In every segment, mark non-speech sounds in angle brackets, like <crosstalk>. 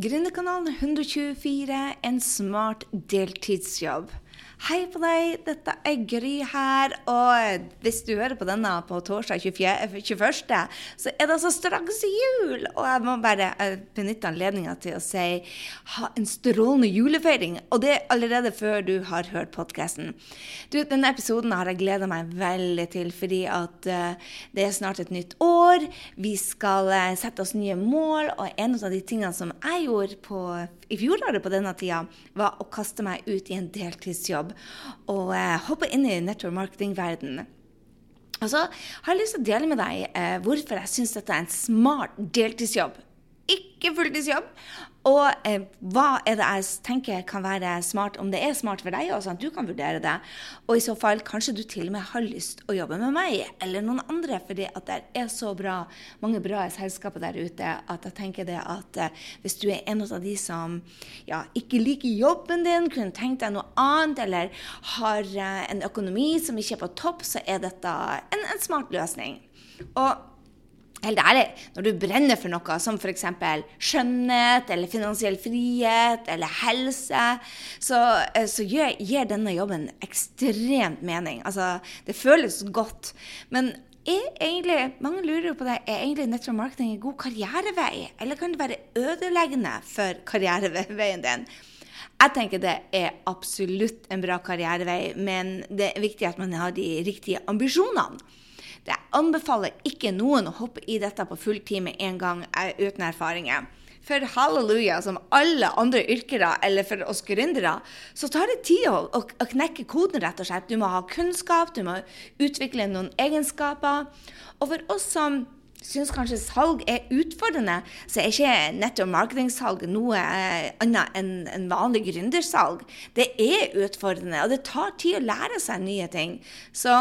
Gründerkanalen 124, en smart deltidsjobb. Hei på deg, dette er Gry her. Og hvis du hører på denne på torsdag 24, 21., så er det altså straks jul! Og jeg må bare benytte anledninga til å si ha en strålende julefeiring. Og det er allerede før du har hørt podkasten. Denne episoden har jeg gleda meg veldig til, fordi at uh, det er snart et nytt år. Vi skal uh, sette oss nye mål, og en av de tingene som jeg gjorde på, i fjoråret på denne tida, var å kaste meg ut i en deltidsjobb jobb og hoppe inn i network marketing-verdenen. så har jeg lyst til å dele med deg eh, hvorfor jeg syns dette er en smart deltidsjobb. Ikke fulltidsjobb. Og eh, hva er det jeg tenker kan være smart, om det er smart for deg, sånn at du kan vurdere det. Og i så fall kanskje du til og med har lyst å jobbe med meg eller noen andre, fordi at det er så bra, mange bra selskaper der ute at jeg tenker det at eh, hvis du er en av de som ja, ikke liker jobben din, kunne tenkt deg noe annet, eller har eh, en økonomi som ikke er på topp, så er dette en, en smart løsning. Og Helt ærlig, når du brenner for noe som f.eks. skjønnhet eller finansiell frihet eller helse, så, eh, så gir, gir, denne jobben ekstremt mening. Altså, det føles godt. Men er egentlig, mange lurer på det, er egentlig nettopp marketing en god karrierevei, eller kan det være ødeleggende for karriereveien din? Jeg tenker det er absolutt en bra karrierevei, men det er viktig at man har de riktige ambisjonene. Jeg anbefaler ikke noen å hoppe i dette på fulltid med en gang eh, uten erfaringer. For halleluja, som alle andre yrkere, eller for oss gründere, så tar det tid å, å, knekke koden, rett og slett. Du må ha kunnskap, du må utvikle noen egenskaper. Og for oss som syns kanskje salg er utfordrende, så er ikke nettopp marketingsalg noe eh, annet enn en vanlig gründersalg. Det er utfordrende, og det tar tid å lære seg nye ting. Så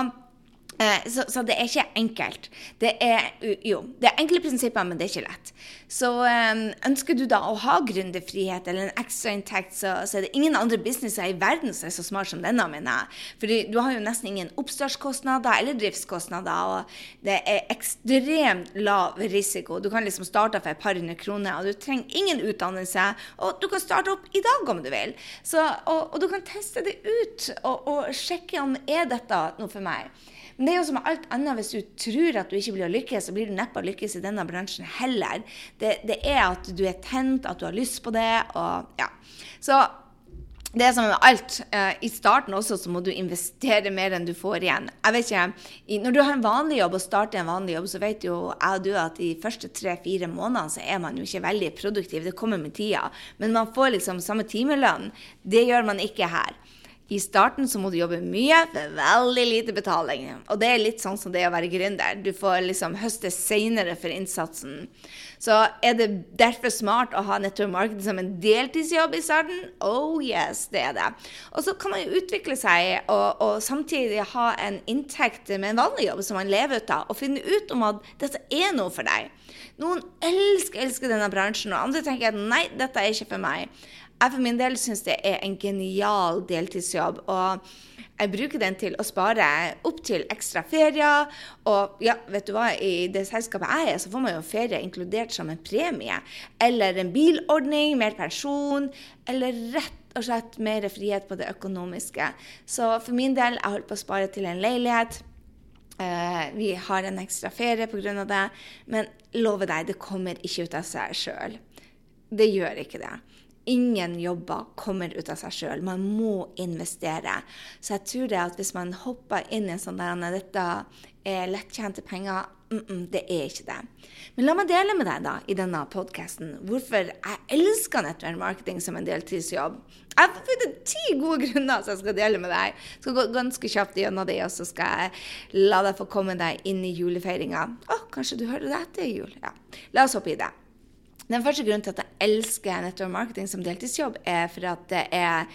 så, så, det er ikke enkelt. Det er jo, det er enkle prinsipper, men det er ikke lett. Så um, ønsker du da å ha gründerfrihet eller en ekstrainntekt, så, så er det ingen andre businesser i verden som er så smart som denne, mener jeg. For du har jo nesten ingen oppstartskostnader eller driftskostnader, og det er ekstremt lav risiko. Du kan liksom starte for et par hundre kroner, og du trenger ingen utdannelse, og du kan starte opp i dag om du vil. Så, og, og, du kan teste det ut og, og sjekke om er dette noe for meg. Men det er jo som med alt annet, hvis du tror at du ikke blir å lykkes, så blir du neppe å lykkes i denne bransjen heller. Det, det, er at du er tent, at du har lyst på det, og ja. Så det er som med alt. Uh, I starten også så må du investere mer enn du får igjen. Jeg vet ikke, Når du har en vanlig jobb og starter en vanlig jobb, så vet jo jeg og du at de første tre-fire månedene så er man jo ikke veldig produktiv. Det kommer med tida. Men man får liksom samme timelønn. Det gjør man ikke her. I starten så må du jobbe mye for veldig lite betaling. Og det er litt sånn som det å være gründer. Du får liksom høste seinere for innsatsen. Så er det derfor smart å ha nettopp marketing som en deltidsjobb i starten? Oh yes, det er det. Og så kan man jo utvikle seg og, og samtidig ha en inntekt med en vanlig jobb som man lever ut av, og finne ut om at dette er noe for deg. Noen elsker, elsker denne bransjen, og andre tenker at nei, dette er ikke for meg. Jeg for min del syns det er en genial deltidsjobb. og jeg bruker den til å spare opp til ekstra ferier. Og ja, vet du hva, i det selskapet jeg er, så får man jo ferie inkludert som en premie. Eller en bilordning, mer pensjon, eller rett og slett mer frihet på det økonomiske. Så for min del, jeg holdt på å spare til en leilighet. Uh, vi har en ekstra ferie pga. det, men lover deg, det kommer ikke ut av seg sjøl. Det gjør ikke det ingen jobber kommer ut av seg sjøl. Man må investere. Så jeg tror det at hvis man hopper inn i en sånn der dette er lettjente penger mm -mm, Det er ikke det. Men la meg dele med deg da, i denne podkasten hvorfor jeg elsker nettverk marketing som en deltidsjobb. Jeg har funnet ti gode grunner som jeg skal dele med deg. Jeg skal gå ganske kjapt gjennom det, og så skal jeg la deg få komme deg inn i julefeiringa. Å, kanskje du hører det etter jul? Ja. La oss hoppe i det. Den første grunnen til at jeg elsker nettopp marketing som deltidsjobb, er for at det er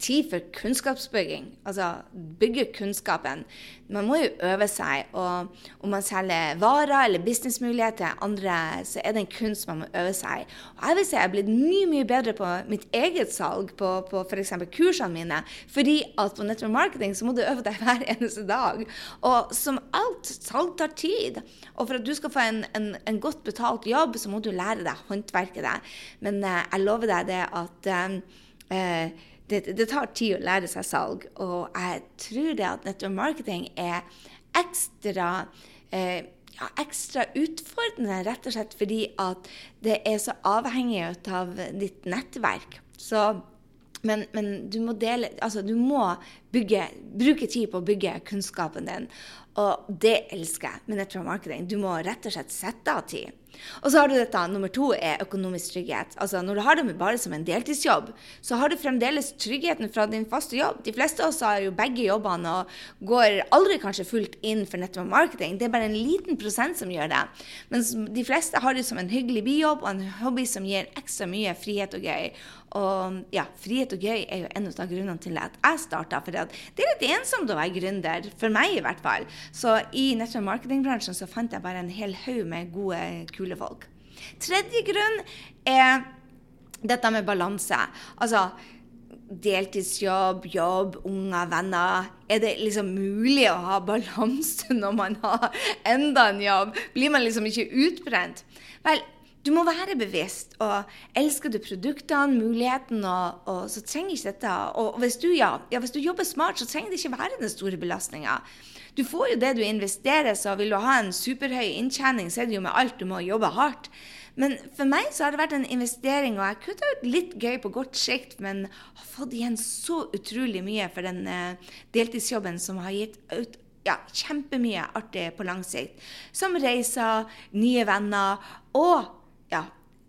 tid for kunnskapsbygging. Altså bygge kunnskapen. Man må jo øve seg. Og om man selger varer eller businessmuligheter til andre, så er det en kunst man må øve seg. Og jeg vil si jeg er blitt mye mye bedre på mitt eget salg, på, på f.eks. kursene mine. Fordi at på network marketing så må du øve deg <laughs> hver eneste dag. Og som alt, salg tar tid. Og for at du skal få en, en, en godt betalt jobb, så må du lære deg håndverket. deg. Men eh, jeg lover deg det at eh, det, det, tar tid å lære seg salg, og jeg tror det at nettopp marketing er ekstra eh, ja, ekstra utfordrende, rett og slett fordi at det er så avhengig av ditt nettverk. Så, men, men, du må dele Altså, du må bygge, bruke tid på å bygge kunnskapen din. Og det elsker jeg med nettopp marketing. Du må rett og slett sette av tid. Og så har du dette, nummer to er økonomisk trygghet. Altså Når du har det bare som en deltidsjobb, så har du fremdeles tryggheten fra din faste jobb. De fleste av oss har jo begge jobbene og går aldri kanskje fullt inn for nettopp marketing. Det er bare en liten prosent som gjør det. Mens de fleste har det som en hyggelig bijobb og en hobby som gir ekstra mye frihet og gøy. Og ja, frihet og gøy er jo en av grunnene til at jeg starta. For det er litt ensomt å være gründer, for meg i hvert fall. Så i nettopp marketingbransjen så fant jeg bare en hel haug med gode, kule folk. Tredje grunn er dette med balanse. Altså deltidsjobb, jobb, unger, venner. Er det liksom mulig å ha balanse når man har enda en jobb? Blir man liksom ikke utbrent? Vel, du må være bevisst. Og elsker du produktene, muligheten, og, og, så trenger ikke dette Og hvis du, ja, ja, hvis du jobber smart, så trenger det ikke være den store belastninga. Du får jo det du investerer, så vil du ha en superhøy inntjening, så er det jo med alt du må jobbe hardt. Men for meg så har det vært en investering, og jeg kutta ut litt gøy på godt sikt, men har fått igjen så utrolig mye for den uh, deltidsjobben som har gitt ut ja, kjempemye artig på lang sikt. Som reiser, nye venner og ja,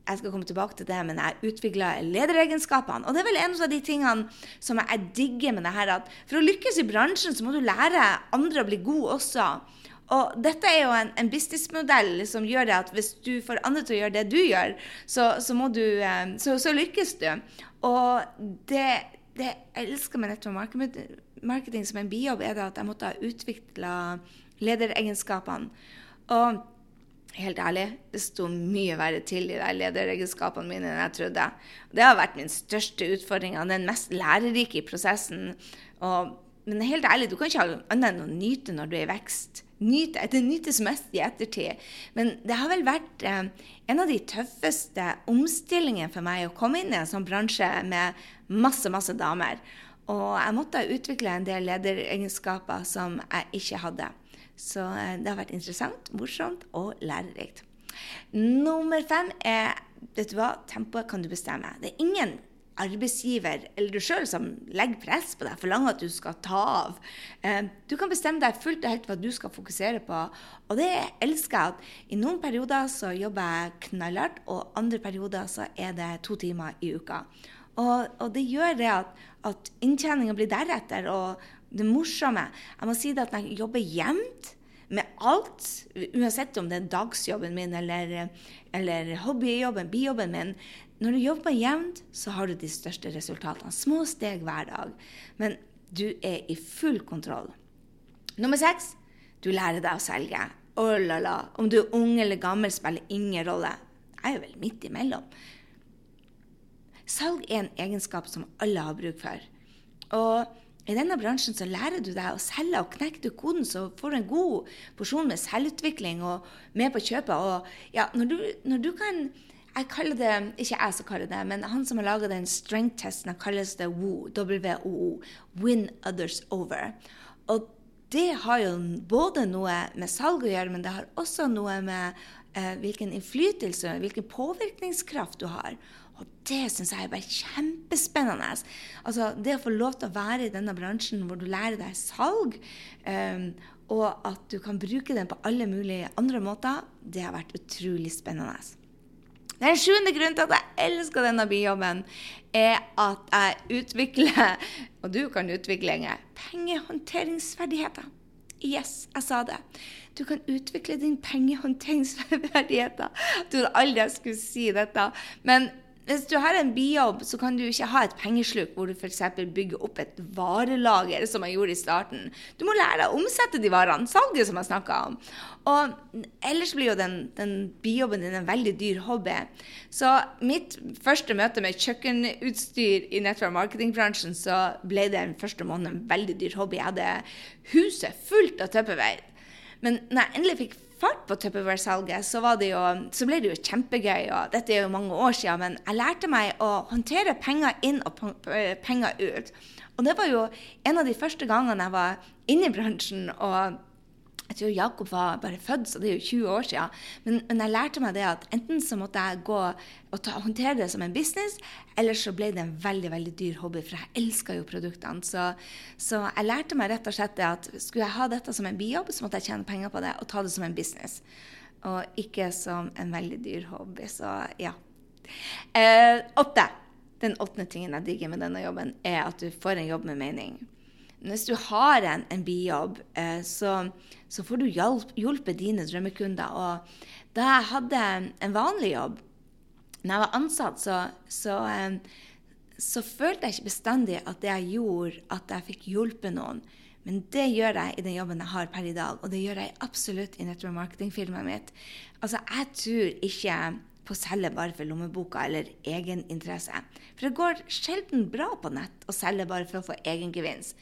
jeg skal komme tilbake til det, men jeg utvikla lederegenskapene. Og det er vel en av de tingene som jeg digger med det her, at for å lykkes i bransjen, så må du lære andre å bli gode også. Og dette er jo en, en businessmodell som gjør det at hvis du får andre til å gjøre det du gjør, så, så, du, eh, så, så lykkes du. Og det, det jeg elsker med nettopp marketing som en bijobb, er det at jeg måtte ha utvikla lederegenskapene. Og Helt ærlig, det sto mye verre til i de lederegenskapene mine enn jeg trodde. Det har vært min største utfordring og den mest lærerike i prosessen. Og, men helt ærlig, du kan ikke ha annet enn å nyte når du er i vekst. Nyte, det nytes mest i ettertid. Men det har vel vært eh, en av de tøffeste omstillingene for meg å komme inn i en sånn bransje med masse, masse damer. Og jeg måtte utvikle en del lederegenskaper som jeg ikke hadde. Så eh, det har vært interessant, morsomt og lærerikt. Nummer fem er vet du hva, tempoet kan du bestemme. Det er ingen arbeidsgiver eller du sjøl som legger press på deg, forlanger at du skal ta av. Eh, du kan bestemme deg fullt og helt hva du skal fokusere på. Og det elsker jeg. at I noen perioder så jobber jeg knallhardt, og andre perioder så er det to timer i uka. Og, og det gjør det at, at inntjeninga blir deretter. Og, det morsomme Jeg må si det at jeg jobber jevnt med alt, uansett om det er dagsjobben min eller, eller hobbyjobben, bijobben min. Når du jobber jevnt, så har du de største resultatene. Små steg hver dag. Men du er i full kontroll. Nummer seks du lærer deg å selge. Oh la la. Om du er ung eller gammel, spiller ingen rolle. Jeg er vel midt imellom. Salg er en egenskap som alle har bruk for. Og i denne bransjen så lærer du deg å selge, og knekker du koden, så får du en god porsjon med selvutvikling og med på kjøpet. Og ja, når du, når du kan jeg kaller det, Ikke jeg som kaller det, men han som har laga den strength-testen, kalles det WOO. WOO. Win others over. Og det har jo både noe med salg å gjøre, men det har også noe med hvilken innflytelse, hvilken påvirkningskraft du har. Og det syns jeg er bare kjempespennende. Altså, det å få lov til å være i denne bransjen hvor du lærer deg salg, um, og at du kan bruke den på alle mulige andre måter, det har vært utrolig spennende. Den sjuende grunnen til at jeg elsker denne bijobben, er at jeg utvikler, og du kan utvikle pengehåndteringsferdigheter. Yes, jeg sa det. Du kan utvikle din pengehåndteringsferdigheter. Jeg trodde aldri jeg skulle si dette. Men hvis du har en bijobb, så kan du ikke ha et pengesluk hvor du f.eks. bygger opp et varelager, som jeg gjorde i starten. Du må lære deg å omsette de varene. Salget, som jeg snakka om. Og ellers blir jo den, den bijobben din en veldig dyr hobby. Så mitt første møte med kjøkkenutstyr i nettverk marketingbransjen, så ble det den første måneden en veldig dyr hobby. Jeg hadde huset fullt av Tupperware. Men når jeg endelig fikk fart på Tupperware-salget, så, så, ble det jo kjempegøy. og Dette er jo mange år siden, men jeg lærte meg å håndtere penger inn og penger ut. Og det var jo en av de første gangene jeg var inne i bransjen. og jeg tror Jakob var bare født, så det er jo 20 år siden. Men, men, jeg lærte meg det at enten så måtte jeg gå og ta, håndtere det som en business, eller så ble det en veldig veldig dyr hobby, for jeg elska jo produktene. Så, så, jeg lærte meg rett og slett det at skulle jeg ha dette som en bijobb, så måtte jeg tjene penger på det og ta det som en business. Og ikke som en veldig dyr hobby. Så ja. Eh, åtte. Den åttende tingen jeg digger med denne jobben, er at du får en jobb med mening. Hvis du har en, en bijobb, eh, så, så, får du hjelp, hjulpet dine drømmekunder. Og da jeg hadde en vanlig jobb, når jeg var ansatt, så, så, eh, så følte jeg ikke bestandig at det jeg gjorde, at jeg fikk hjulpet noen. Men det gjør jeg i den jobben jeg har per i dag, og det gjør jeg absolutt i network marketing-filmen mitt. Altså, jeg tror ikke på å selge bare for lommeboka eller egeninteresse. For det går sjelden bra på nett å selge bare for å få egengevinst.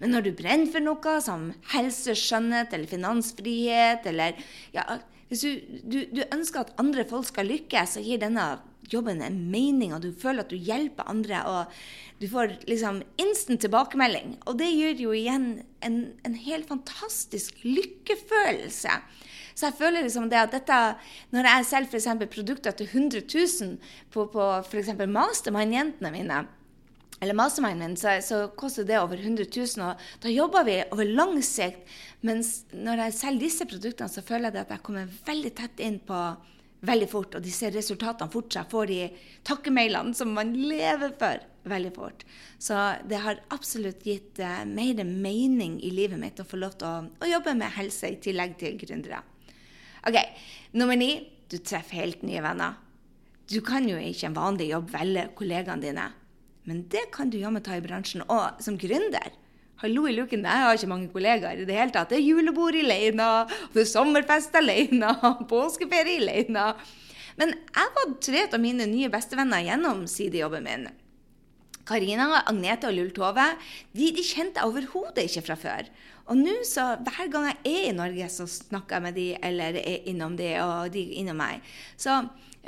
Men når du brenner for noe som helse, skjønnhet eller finansfrihet, eller ja, hvis du, du, du, ønsker at andre folk skal lykkes, så gir denne jobben en mening, og du føler at du hjelper andre. og Du får liksom instant tilbakemelding. Og det gjør jo igjen en, en helt fantastisk lykkefølelse. Så jeg føler liksom det at dette Når jeg selger f.eks. produkter til 100 000 på, på f.eks. mastermind-jentene mine eller mastermind min, så, så, koster det over 100 000. Og da jobber vi over lang sikt. Mens når jeg selger disse produktene, så føler jeg at jeg kommer veldig tett inn på veldig fort. Og de ser resultatene fort, så jeg får de takkemailene som man lever for, veldig fort. Så det har absolutt gitt uh, mer mening i livet mitt å få lov til å, å jobbe med helse i tillegg til gründere. OK, nummer ni. Du treffer helt nye venner. Du kan jo ikke en vanlig jobb velge kollegaene dine. Men det kan du jammen ta i bransjen. Og som gründer Hallo i luken, jeg har ikke mange kollegaer i det hele tatt. Det er julebord alene, det er sommerfest alene, <laughs> påskeferie alene. Men jeg var tre av mine nye bestevenner gjennom sidejobben min. Karina, Agnete og Lull Tove de, de, kjente jeg overhodet ikke fra før. Og nå så, hver gang jeg er i Norge, så snakker jeg med de, eller er innom de, og de innom meg. Så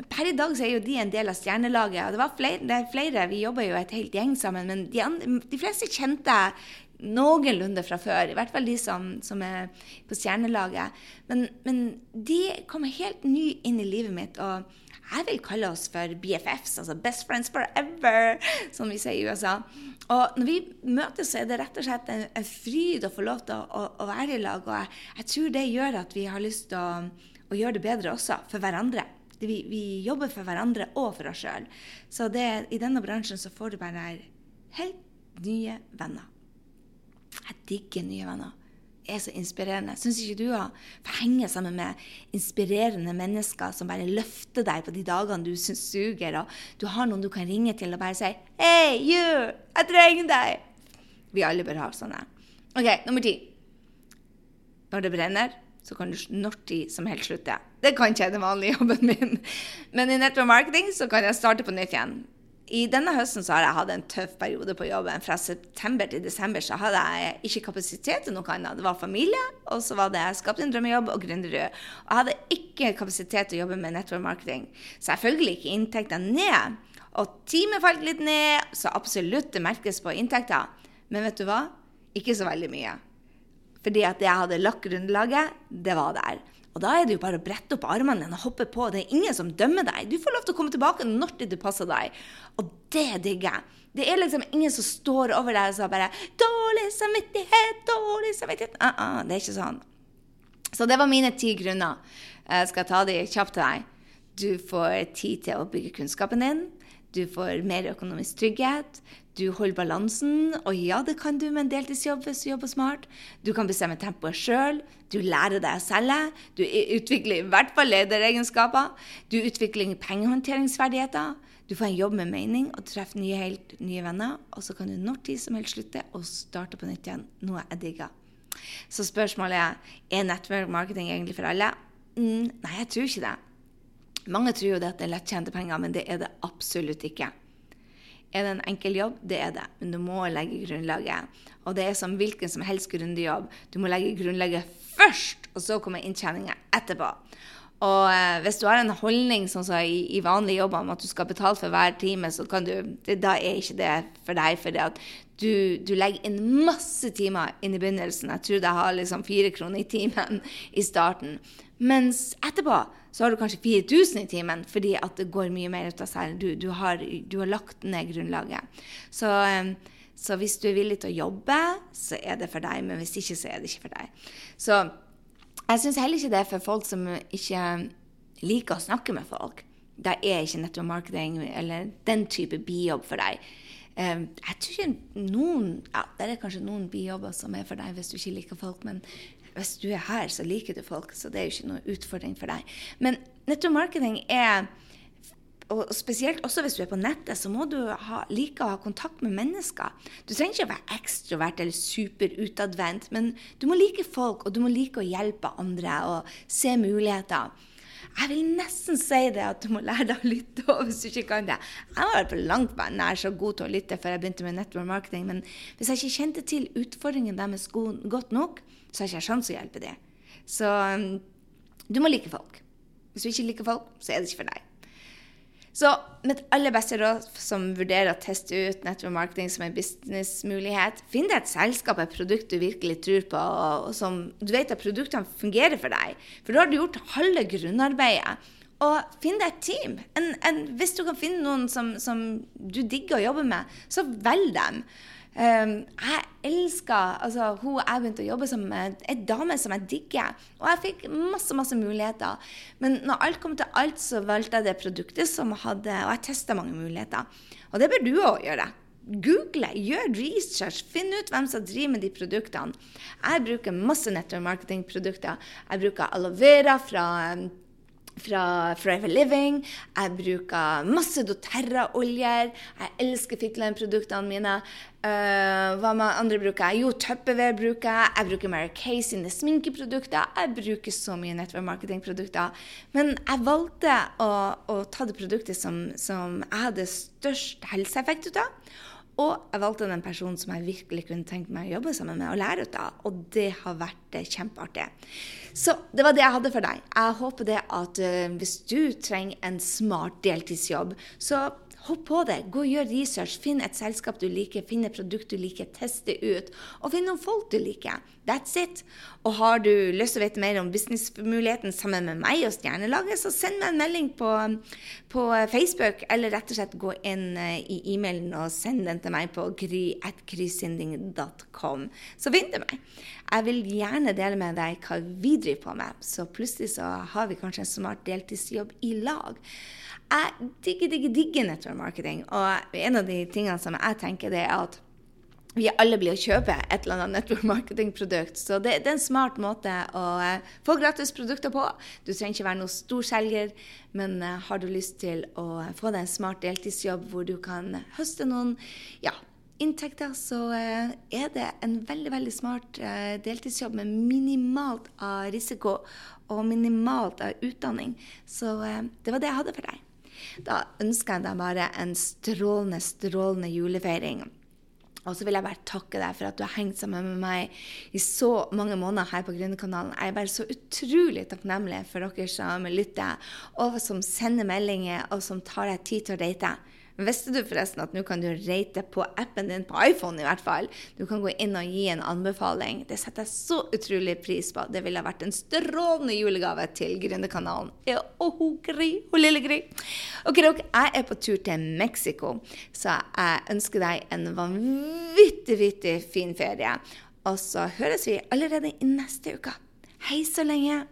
Per i dag så er jo de en del av stjernelaget. og Det, var flere, det er flere, vi jobber jo et helt gjeng sammen, men de, andre, de fleste kjente jeg noenlunde fra før. I hvert fall de som, som er på stjernelaget. Men, men, de kommer helt ny inn i livet mitt. og jeg vil kalle oss for BFFs, altså Best Friends Forever, som vi sier i USA. Og når vi møtes, så er det rett og slett en, en fryd å få lov til å, å, å være i lag. Og jeg, jeg, tror det gjør at vi har lyst til å, å gjøre det bedre også for hverandre vi, vi, jobber for hverandre og for oss sjøl. Så det, i denne bransjen så får du bare helt nye venner. Jeg digger nye venner. Er så inspirerende. Syns ikke du òg? For henge sammen med inspirerende mennesker som bare løfter deg på de dagene du syns suger, og du har noen du kan ringe til og bare si 'Hei, you! Jeg trenger deg!' Vi alle bør ha sånne. OK, nummer ti. Når det brenner, så kan du når tid som helst slutte. Det kan ikke den vanlige jobben min. Men i network marketing så kan jeg starte på nytt igjen. I denne høsten så har jeg hatt en tøff periode på jobben. Fra september til desember så hadde jeg ikke kapasitet til noe annet. Det var familie, og så var det skapt en drømmejobb og gründerrud. Og jeg hadde ikke kapasitet til å jobbe med network marketing. Selvfølgelig gikk inntektene ned. Og teamet falt litt ned, så absolutt det merkes på inntekta. Men vet du hva? Ikke så veldig mye. Fordi at det jeg hadde lagt grunnlaget, det var der. Og da er det jo bare å brette opp armene dine og hoppe på. Det er ingen som dømmer deg. Du får lov til å komme tilbake når det passer deg. Og det digger jeg. Det er liksom ingen som står over deg og sier bare 'Dårlig samvittighet, dårlig samvittighet'. Uh -uh, det er ikke sånn. Så det var mine ti grunner. Jeg skal ta de kjapt til deg. Du får tid til å bygge kunnskapen din. Du får mer økonomisk trygghet. Du holder balansen, og ja, det kan du med en deltidsjobb hvis du jobber smart. Du kan bestemme tempoet sjøl. Du lærer deg å selge. Du utvikler i hvert fall lederegenskaper. Du utvikler pengehåndteringsferdigheter. Du får en jobb med mening og treffer nye, helt nye venner. Og så kan du når tid som helst slutte og starte på nytt igjen. Noe jeg digger. Så spørsmålet er er nettverk marketing egentlig for alle. Mm, nei, jeg tror ikke det. Mange tror jo det at det er lettjente penger, men det er det absolutt ikke. Er det en enkel jobb? Det er det, men du må legge grunnlaget. Og det er som hvilken som helst grundig jobb. Du må legge grunnlaget først, og så kommer inntjeninga etterpå. Og eh, hvis du har en holdning sånn som i, i vanlige jobber om at du skal betale for hver time, så kan du, det, da er ikke det for deg. For du, du, legger inn masse timer inn i begynnelsen. Jeg tror jeg har liksom fire kroner i timen i starten. Mens etterpå så har du kanskje 4000 i timen fordi at det går mye mer ut av seg. Du, du, har, du har lagt ned grunnlaget. Så, eh, så hvis du er villig til å jobbe, så er det for deg. Men hvis ikke, så er det ikke for deg. Så jeg syns heller ikke det er for folk som ikke liker å snakke med folk. Da er ikke nettopp marketing eller den type bijobb for deg. Ehm, jeg tror ikke noen ja, Det er kanskje noen bijobber som er for deg hvis du ikke liker folk, men hvis du er her, så liker du folk, så det er jo ikke noe utfordring for deg. Men nettopp marketing er og spesielt også hvis du er på nettet, så må du ha, like å ha kontakt med mennesker. Du trenger ikke å være ekstrovert eller superutadvendt, men du må like folk, og du må like å hjelpe andre og se muligheter. Jeg vil nesten si det at du må lære deg å lytte òg, hvis du ikke kan det. Jeg var på langt nær så god til å lytte før jeg begynte med network marketing, men hvis jeg ikke kjente til utfordringen deres godt nok, så har jeg ikke sjanse å hjelpe dem. Så um, du må like folk. Hvis du ikke liker folk, så er det ikke for deg. Så mitt aller beste råd som vurderer å teste ut network marketing som en businessmulighet, finn deg et selskap, et produkt du virkelig tror på, og som du vet at produktene fungerer for deg. For da har du gjort halve grunnarbeidet. Og finn deg et team. En, en, hvis du kan finne noen som, som du digger å jobbe med, så velg dem. Um, jeg elsker altså, hun jeg begynte å jobbe som en dame som jeg digger. Og jeg fikk masse masse muligheter. Men når alt kom til alt, så valgte jeg det produktet som hadde Og jeg testa mange muligheter. Og det bør du òg gjøre. Google, gjør research, finn ut hvem som driver med de produktene. Jeg bruker masse nettopp marketingprodukter. Jeg bruker aloe vera fra fra Forever Living. Jeg bruker masse doTERRA-oljer. Jeg elsker Fitland-produktene mine. Uh, hva med andre bruker jeg? Jo, Tupperware bruker jeg. Jeg bruker Mary Kay sine sminkeprodukter. Jeg bruker så mye network marketing-produkter. Men jeg valgte å, å, ta det produktet som, som jeg hadde størst helseeffekt ut av. Og jeg valgte den personen som jeg virkelig kunne tenkt meg å jobbe sammen med og lære ut av. Og det har vært eh, kjempeartig. Så det var det jeg hadde for deg. Jeg håper det at uh, hvis du trenger en smart deltidsjobb, så Hopp på det. Gå og gjør research. Finn et selskap du liker, finn et produkt du liker, test det ut. Og finn noen folk du liker. That's it. Og har du lyst til å vite mer om businessmuligheten sammen med meg og Stjernelaget, så send meg en melding på, på Facebook, eller rett og slett gå inn eh, i e-mailen og send den til meg på gry.grysynding.com. Så finn du meg. Jeg vil gjerne dele med deg hva vi driver på med, så plutselig så har vi kanskje en smart deltidsjobb i lag. Jeg digger, digger, digger network marketing. Og en av de tingene som jeg tenker, det er at vi alle blir å kjøpe et eller annet network marketing-produkt. Så det, det, er en smart måte å uh, få gratis produkter på. Du trenger ikke være noen storselger, men uh, har du lyst til å få deg en smart deltidsjobb hvor du kan høste noen ja, inntekter, så uh, er det en veldig veldig smart deltidsjobb med minimalt av risiko og minimalt av utdanning. Så det var det jeg hadde for deg. Da ønsker jeg deg bare en strålende, strålende julefeiring. Og så vil jeg bare takke deg for at du har hengt sammen med meg i så mange måneder her på Gründerkanalen. Jeg er bare så utrolig takknemlig for dere som lytter, og som sender meldinger, og som tar deg tid til å rate. Visste du forresten at nå kan du rate på appen din, på iPhone i hvert fall? Du kan gå inn og gi en anbefaling. Det setter jeg så utrolig pris på. Det ville vært en strålende julegave til Gründerkanalen. Ja, oh, Gry, oh, lille Gry. Ok, dere, jeg er på tur til Mexico, så jeg ønsker deg en vanvittig, vittig fin ferie. Og så høres vi allerede i neste uke. Hei så lenge.